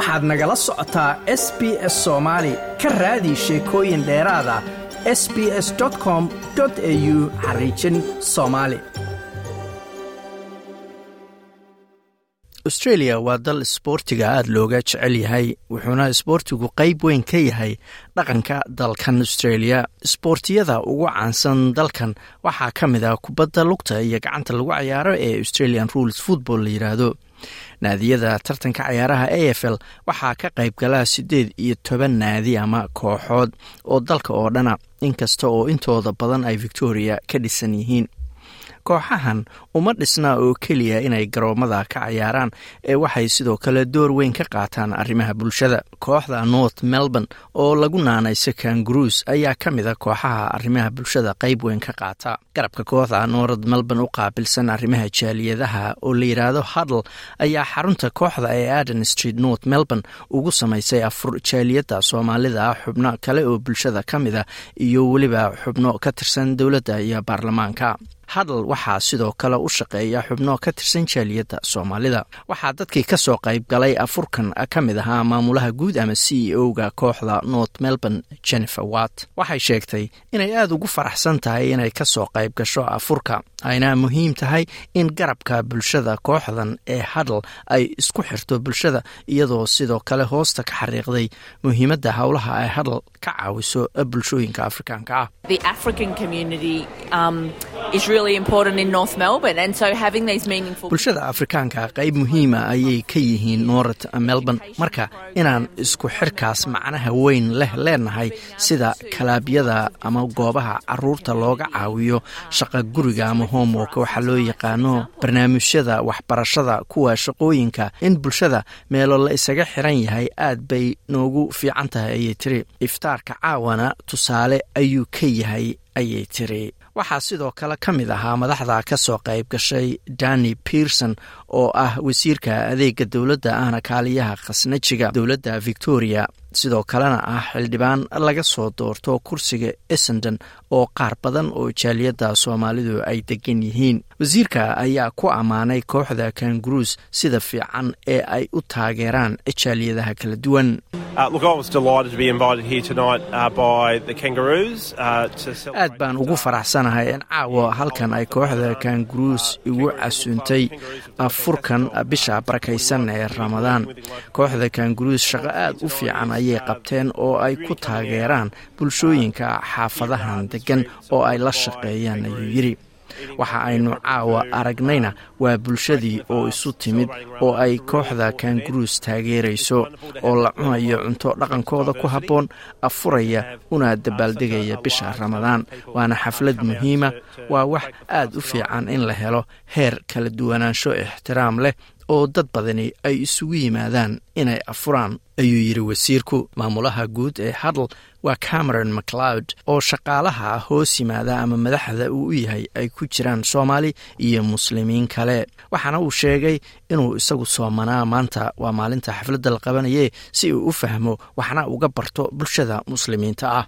waxaad nagala socotaa s b s soomaali ka raadi sheekooyin dheeraada s b s com au xariijin soomaali australia waa dal isboortiga aada looga jecel yahay wuxuuna isboortigu qayb weyn ka yahay dhaqanka dalkan australia. Isboortiyada ugu caansan dalkan waxaa ka mid ah kubadda lugta iyo gacanta lagu cayaaro ee australian rules football la yidhaahdo naadiyada tartanka cayaaraha a f l waxaa ka qayb galaa siddeed iyo toban naadi ama kooxood oo dalka oo dhana. Inkasta oo intooda badan ay victoria ka dhisan yihiin kooxahan uma dhisna oo keliya inay garoomada ka cayaaraan ee waxay sidoo kale door weyn ka qaataan arrimaha bulshada. Kooxda north melbourne oo lagu naanayso kangaruus ayaa ka mid a kooxaha arrimaha bulshada qayb weyn ka qaata. Garabka kooxda north melbourne u qaabilsan arrimaha jaaliyadaha oo la yidhaahdo huddle ayaa xarunta kooxda ee aden street north melbourne ugu samaysay afur jaaliyadda soomaalida xubno kale oo bulshada ka mid a iyo weliba xubno ka tirsan dowladda iyo baarlamaanka hadal waxaa sidoo kale u shaqeeya xubno ka tirsan jaaliyadda soomaalida. Waxaa dadkii ka soo qayb galay afurkan ka mid ahaa maamulaha guud ama c e o-ga kooxda north melbourne jennifer watt. Waxay sheegtay inay aada ugu faraxsan tahay inay ka soo qayb gasho afurka. Ayna muhiim tahay in garabka bulshada kooxdan ee hadal ay isku xirto bulshada iyadoo sidoo kale hoosta ka xariiqday muhiimadda howlaha ay hadal ka caawiso bulshooyinka afrikaanka ah bulshada afrikaanka qayb muhiima ayay ka yihiin north melbourne. Marka inaan isku xirkaas macnaha weyn leh leenahay sida kalaabyada ama goobaha carruurta looga caawiyo shaqa guriga ama homework waxaa loo yaqaano barnaamijyada waxbarashada kuwa shaqooyinka in bulshada meelo la isaga xiran yahay aad bay noogu fiican tahay ayay tiri. Iftaarka caawana tusaale ayuu ka yahay ayay tiri waxaa sidoo kale ka mid ahaa madaxda ka soo qayb gashay dani pearson oo ah wasiirka adeega dowladda ahna kaaliyaha khasnajiga dowladda victoria sidoo kalena ah xildhibaan laga soo doorto kursiga essendon oo qaar badan oo jaaliyadda soomaalidu ay degan yihiin. Wasiirka ayaa ku ammaanay kooxda kangaruus sida fiican ee ay u taageeraan jaaliyadaha kala duwan. Aad baan ugu faraxsanahay in caawa halkan ay kooxda kangaruus igu casuuntay furkan bisha barakaysan ee ramadaan. Kooxda kangaruus shaqo aad u fiican ayay qabteen oo ay ku taageeraan bulshooyinka xaafadahan degan oo ay la shaqeeyaan ayuu yidhi. Waxa aynu caawa aragnayna waa bulshadii oo isu timid oo ay kooxda kangaruus taageerayso oo la cunayo cunto dhaqankooda ku habboon afuraya una dabaaldegaya bisha ramadaan. Waana xaflad muhiima waa wax aad u fiican in la helo heer kala duwanaansho ixtiraam leh oo dad badani ay isugu yimaadaan inay afuraan ayuu yidhi wasiirku maamulaha guud ee hadl waa cameron macleod oo shaqaalaha hoos yimaada ama madaxda uu u yahay ay ku jiraan soomaali iyo muslimiin kale. Waxaana uu sheegay inuu isagu soomanaa maanta waa maalinta xafladda la qabanaye si uu u fahmo waxna uga barto bulshada muslimiinta ah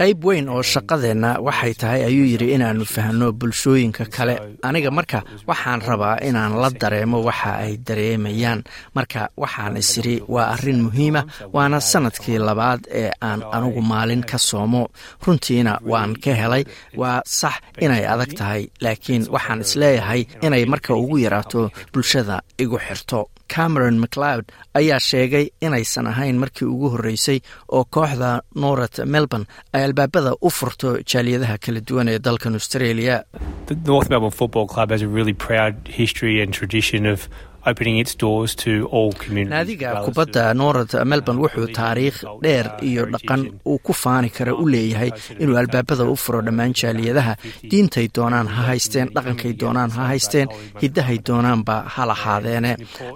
qayb weyn oo shaqadeenna waxay tahay ayuu yidhi inaannu fahno bulshooyinka kale. Aniga marka waxaan rabaa inaan la dareemo waxa ay dareemayaan. Marka waxaan isiri waa arrin muhiima waana sannadkii labaad ee aan anugu maalin ka soomo. Runtiina waan ka helay waa sax inay adag tahay laakiin waxaan is leeyahay inay marka ugu yaraato bulshada igu xirto cameron macleod ayaa sheegay inaysan ahayn markii ugu horreysay oo kooxda north melbourne ay albaabada u furto jaaliyadaha kala duwan ee dalkan australia naadiga kubadda north melbourne wuxuu taariikh dheer iyo dhaqan uu ku faani kara u leeyahay inuu albaabada u furo dhammaan jaaliyadaha diintay doonaan ha haysteen dhaqankay doonaan ha haysteen hiddahay doonaanba ha lahaadeene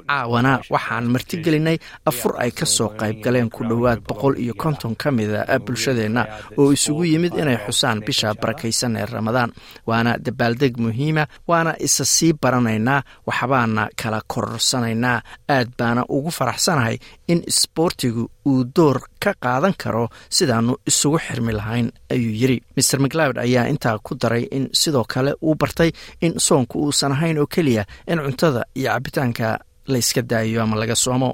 caawana waxaan martigelinay afur ay ka soo qayb galeen ku dhowaad boqol iyo konton ka mida bulshadeenna oo isugu yimid inay xusaan bisha barakaysan ee ramadaan. Waana dabaaldeg muhiima waana isa sii baranaynaa waxbaana kala kor kororsanaynaa aad baana ugu faraxsanahay in isboortigu uu door ka qaadan karo sidaannu isugu xirmi lahayn ayuu yidri maer maclawd ayaa intaa ku daray in sidoo kale uu bartay in soonku uusan ahayn oo keliya in cuntada iyo cabitaanka layska daayo ama laga soomo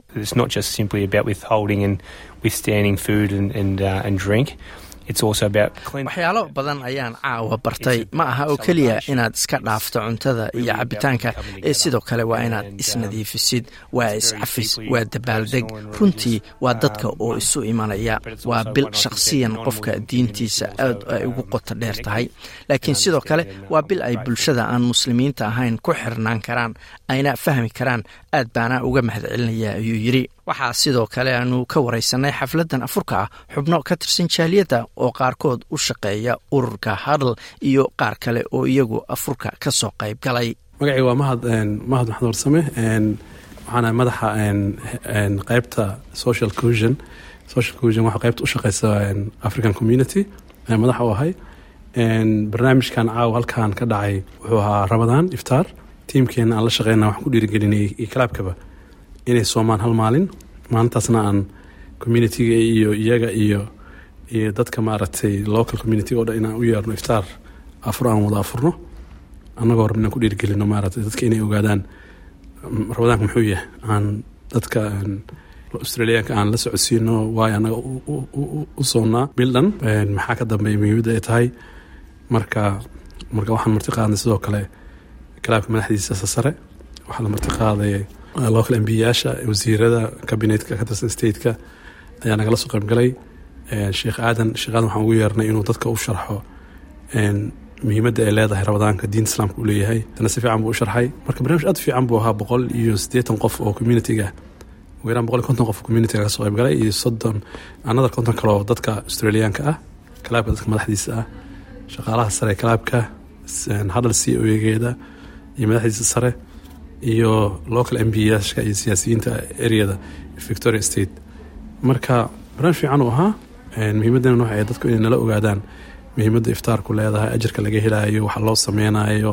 waxyaalo badan ayaan caawa bartay. Ma aha oo keliya inaad iska dhaafto cuntada iyo cabitaanka. ee sidoo kale waa inaad isnadiifisid waa iscafis waa dabaaldeg runtii waa dadka oo isu imanaya waa bil shakhsiyan qofka diintiisa aad ay ugu qoto dheer tahay. laakiin sidoo kale waa bil ay bulshada aan muslimiinta ahayn ku xirnaan karaan ayna fahmi karaan aad baana uga mahadcelinaya ayuu yidhi waxaa sidoo kale aanu ka waraysanay xafladan afurka ah xubno ka tirsan jaaliyadda oo qaarkood u shaqeeya ururka hadl iyo qaar kale oo iyagu afurka ka soo qayb galay. Magacii waa mahad mahad warsame waxaana madaxa qaybta social cohesion social cohesion waxaa qaybta u shaqeysa african community madaxa u ahay. Barnaamijkan caawa halkan ka dhacay wuxuu ahaa ramadaan iftaar. Tiimkeena aan la shaqeyna waxaan ku dhiirigelinay iyo kalaabkaba inay soomaan hal maalin maalintaasna aan communitiga iyo iyaga iyo iyo dadka maaragtay local communitiga o dhan inaan u yeerno iftaar afur aan wada afurno. Annagoo rabna inaan ku dhiirigelino maaragtay dadka inay ogaadaan ramadaanka muxuu yahay aan dadka australiyaanka aan la socodsiino waayo annaga u soonnaa bil dhan. Maxaa ka dambeeya muhiimadda ay tahay? Marka marka waxaan marti qaadnay sidoo kale kalaabka madaxdiisa sare waxaa la marti qaaday local mbiyaasha wasiirada kabinetka ka stateka ayaa nagala soo qaybgalay sheekh aadan sheekh aadan waxaan ugu yeernay inuu dadka u sharxo muhiimadda ay leedahay ramadaanka diinta islaamka uu leeyahay. Tana si fiican buu u sharxay. Marka barnamij aad fiican buu ahaa boqol iyo siddeetan qof oo communitiga ugu yaraan boqol iyo konton qof communitiga ka soo qaybgalay iyo soddon another konton kale oo dadka australiyaanka ah kalaabka dadka madaxdiisa ah shaqaalaha sare kalaabka hadal c o egeeda iyo madaxdiisa sare iyo local mbyaska iyo siyaasiyiinta areada victoria state. Marka barnaamij fiican uu ahaa muhiimaddana waxa ay dadku inay nala ogaadaan muhiimadda iftaarku leedahay ajarka laga helaayo waxa loo sameynayo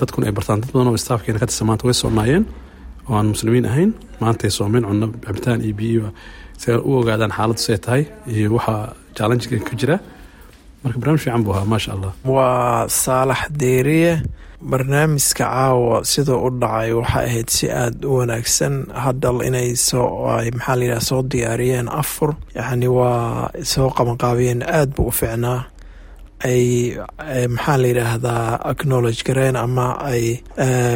dadkuna ay bartaan. Dad badan oo staafkeena ka tirsan maanta way soonaayeen oo aan muslimiin ahayn maantay soomeen cunno cabitaan iyo biyo si u ogaadaan xaaladdu say tahay iyo waxa challenjiga ku jira. Marka barnaamij fiican buu ahaa maasha allah. Waa saalax deeriye barnaamijka caawa sidoo u dhacay waxay ahayd si aada u wanaagsan. Hadal inay soo ay maxaa layidhaha soo diyaariyeen afur yacni waa soo qabanqaabiyeen aada buu u ficnaa ay maxaa la yidhaahdaa acknowledge gareen ama ay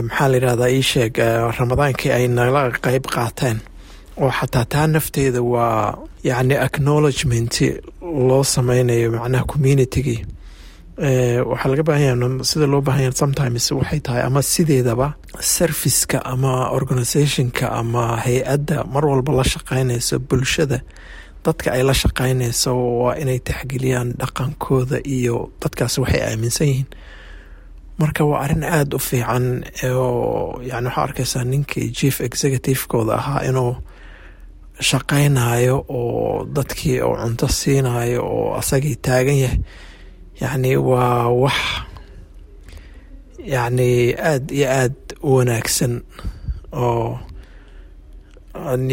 maxaa la yidhahdaa ii sheeg ramadaankii ay nala qeyb qaateen. Oo xataa taa nafteeda waa yacni acknowledgement loo sameynayo macnaha communitygii waxaa laga baahanya sida loo baahanya sometimes waxay tahay ama sideedaba serviceka ama organizationka ama hay'adda mar walba la shaqeynayso bulshada dadka ay la shaqeynayso waa inay taxgeliyaan dhaqankooda iyo dadkaas waxay aaminsan yihiin. Marka waa arrin aada u fiican oo yani waxaa arkaysaa ninkii chief executivekooda ahaa inuu shaqeynayo oo dadkii oo cunto siinayo oo asagii taagan yahay yacni waa wax yacni aada iyo aada u wanaagsan oo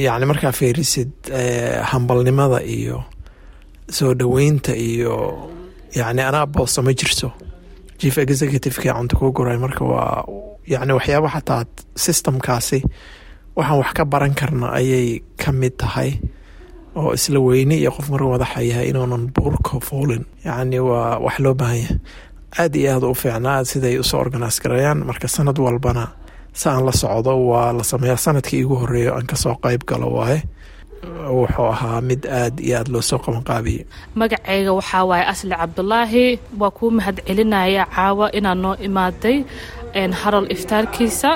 yacni markaa fiirisid hambalnimada iyo soo dhoweynta iyo yacni anaa boosa ma jirto. Chief executivekii cunto kuu guray marka waa yacni waxyaaba xataa systemkaasi waxaan wax ka baran karna ayay ka mid tahay oo isla weyne iyo qof marka madaxa yahay inuunan buurka fuulin. Yacni waa wax loo baahan yahay aada iyo aada u fiicnaa siday u soo organise garayaan marka sanad walbana si aan la socdo waa la sameeyaa. Sanadkii igu horeeyo aan ka soo qeyb galo waaye. Wuxuu ahaa mid aada iyo aada loo soo qabanqaabiyey magacayga waxaa waaye asli cabdulaahi waa kuu mahad celinaya caawa inaad noo imaaday haral iftaarkiisa.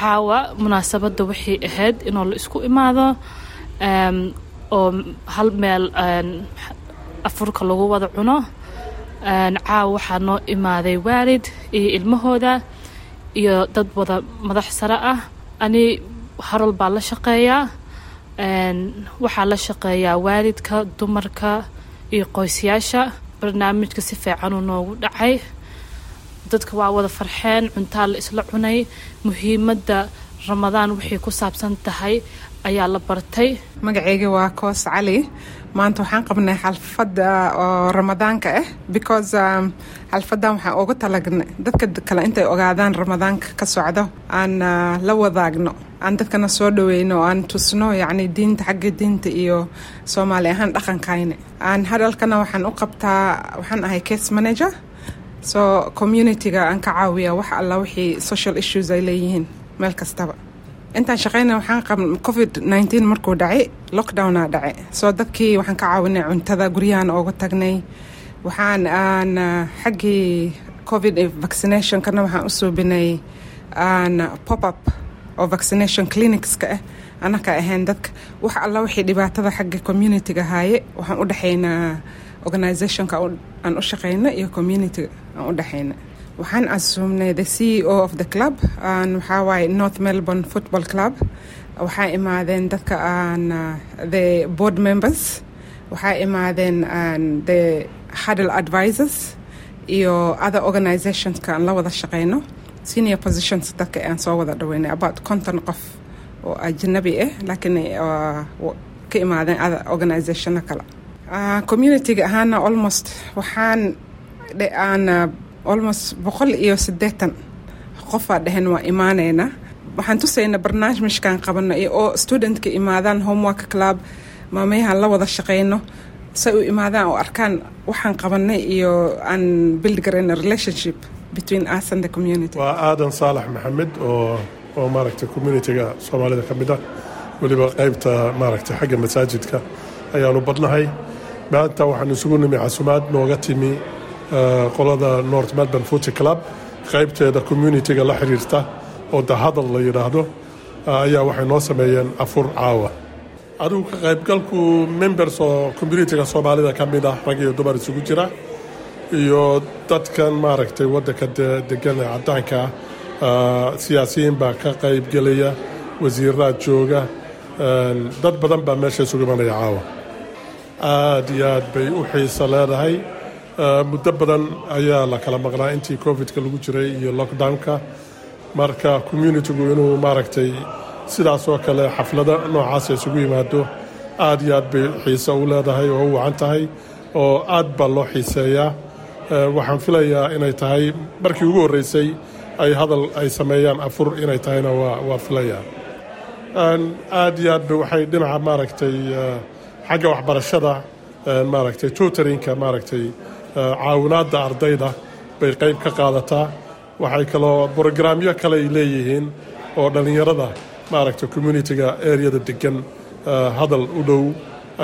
Caawa munaasabadda waxay ahayd inoo la isku imaado oo hal meel afurka lagu wada cuno. Caawa waxaa noo imaaday waalid iyo ilmahooda iyo dad wada madax sare ah. Ani haral baa la shaqeeyaa waxaa la shaqeeyaa waalidka dumarka iyo qoysyaasha barnaamijka si fiicanuu noogu dhacay. Dadka waa wada farxeen cuntaa la isla cunay. Muhiimadda ramadaan wixii ku saabsan tahay ayaa la bartay. Magaceyga waa koos cali. Maanta waxaan qabnay xalfadda oo ramadaanka ah because xalfadan waxaan ugu talagnay. Dadka kale intay ogaadaan ramadaanka ka socdo aan la wadaagno aan dadkana soo dhaweyno oo aan tusno yacni diinta xagga diinta iyo soomaali ahaan dhaqankayna aan hadalkana waxaan u qabtaa waxaan ahay case manager. So communityga aan ka caawiya wax alla wixii social issues ay leeyihiin meel kastaba. Intaan shaqeyna waxaan covid nteen markuu dhacay lockdowna dhacay. Soo dadkii waxaan ka caawinay cuntada guryahan ooga tagnay. Waxaan aan xaggii covid vaccinationkana waxaan u suubinay aan pop up oo vaccination clinicska ah anaka ahayn dadka. Wax alla wixii dhibaatada xagga communityga haaye waxaan u dhexaynaa organizationka aan u shaqeyna iyo communityga aan u dhexayna waxaan casuumnay the c e o of the club waxaa waaye north melbourne football club. Waxaa imaadeen dadka aan the board members. Waxaa imaadeen the huddle advisors iyo other organizationska aan la wada shaqeyno. Senior positions dadka aan soo wada dhaweynay about konton qof oo ajnabi ah laakiin ka imaadeen other organizationo kale. Communityga ahaana almost waxaan aan almost boqol iyo siddeetan qofaa dheheen waa imaaneynaa waxaan tusaynaa barnaamijkan qabano oo studentka imaadaan homework club maamayahan la wada shaqeyno. Say u imaadaan oo arkaan waxaan qabanay iyo aan build garayna relationship between us and the community. Waa aadan saalax maxamed oo oo maaragtay communityga soomaalida ka mid ah. Weliba qaybta maaragtay xagga masaajidka ayaanu badnahay. Maanta waxaan isugu nimi casumaad nooga timi qolada north melbourne footy club qaybteeda communitiga la xiriirta oo dahadal la yidhaahdo ayaa waxay noo sameeyeen afur caawa. Adigu ka qaybgalku members oo communitiga soomaalida ka mid ah rag iyo dumar isugu jira iyo dadkan maaragtay waddanka degan ee caddaanka ah siyaasiyiin baa ka qaybgelaya wasiiraad jooga dad badan baa meesha isugu imanaya caawa. Aad iyo aad bay u xiisa leedahay muddo badan ayaa la kala maqnaa intii covidka lagu jiray iyo lockdownka. Marka communitigu inuu maaragtay sidaas oo kale xaflado noocaasa isugu yimaado aad iyo aad bay xiise u leedahay oo u wacan tahay oo aad baa loo xiiseeyaa. Waxaan filayaa inay tahay markii ugu horreysay ay hadal ay sameeyaan afur inay tahayna waa filayaa. Aad iyo aad ba waxay dhinaca maaragtay xagga waxbarashada maaragtay tutorinka maaragtay caawinaadda ardayda bay qayb ka qaadataa waxay kaloo brogaraamyo kale ay leeyihiin oo dhallinyarada maaragtay communitiga areada degan hadal u dhow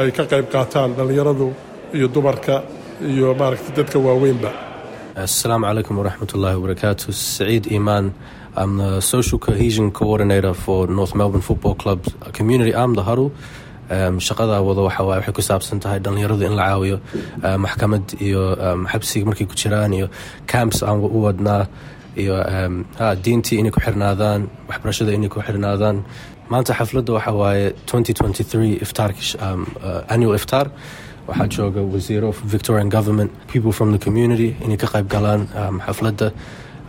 ay ka qayb qaataan dhallinyaradu iyo dumarka iyo maaragtay dadka waaweynba Assalamu alaikum wa rahmatullahi wa barakatuh. Saeed Iman. I'm the social cohesion coordinator for North Melbourne Football Club's community arm, the Huddle. Shaqada wada waxa waaye waxay ku saabsan tahay dhallinyaradu in la caawiyo maxkamad iyo xabsiga markay ku jiraan iyo camps aan u wadnaa iyo diintii inay ku xirnaadaan waxbarashada inay ku xirnaadaan. Maanta xafladda waxa waaye 2023 iftaar annual iftaar. Waxaa jooga wasiiro victorian government people from the community inay ka qayb galaan xafladda.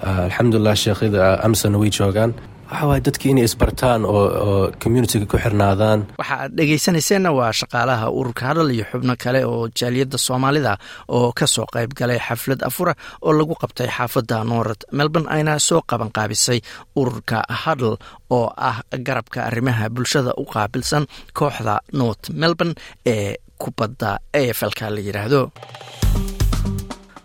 Alxamdulilah sheekhyada amsana way joogaan waxa waaye dadkii inay isbartaan oo communitiga ku xirnaadaan. Waxa aad dhegaysanayseena waa shaqaalaha ururka hadal iyo xubno kale oo jaaliyadda soomaalida oo ka soo qayb galay xaflad afura oo lagu qabtay xaafadda noorad melbourne ayna soo qaban qaabisay ururka hadal oo ah garabka arrimaha bulshada u qaabilsan kooxda north melbourne ee kubadda eflka la yidhaahdo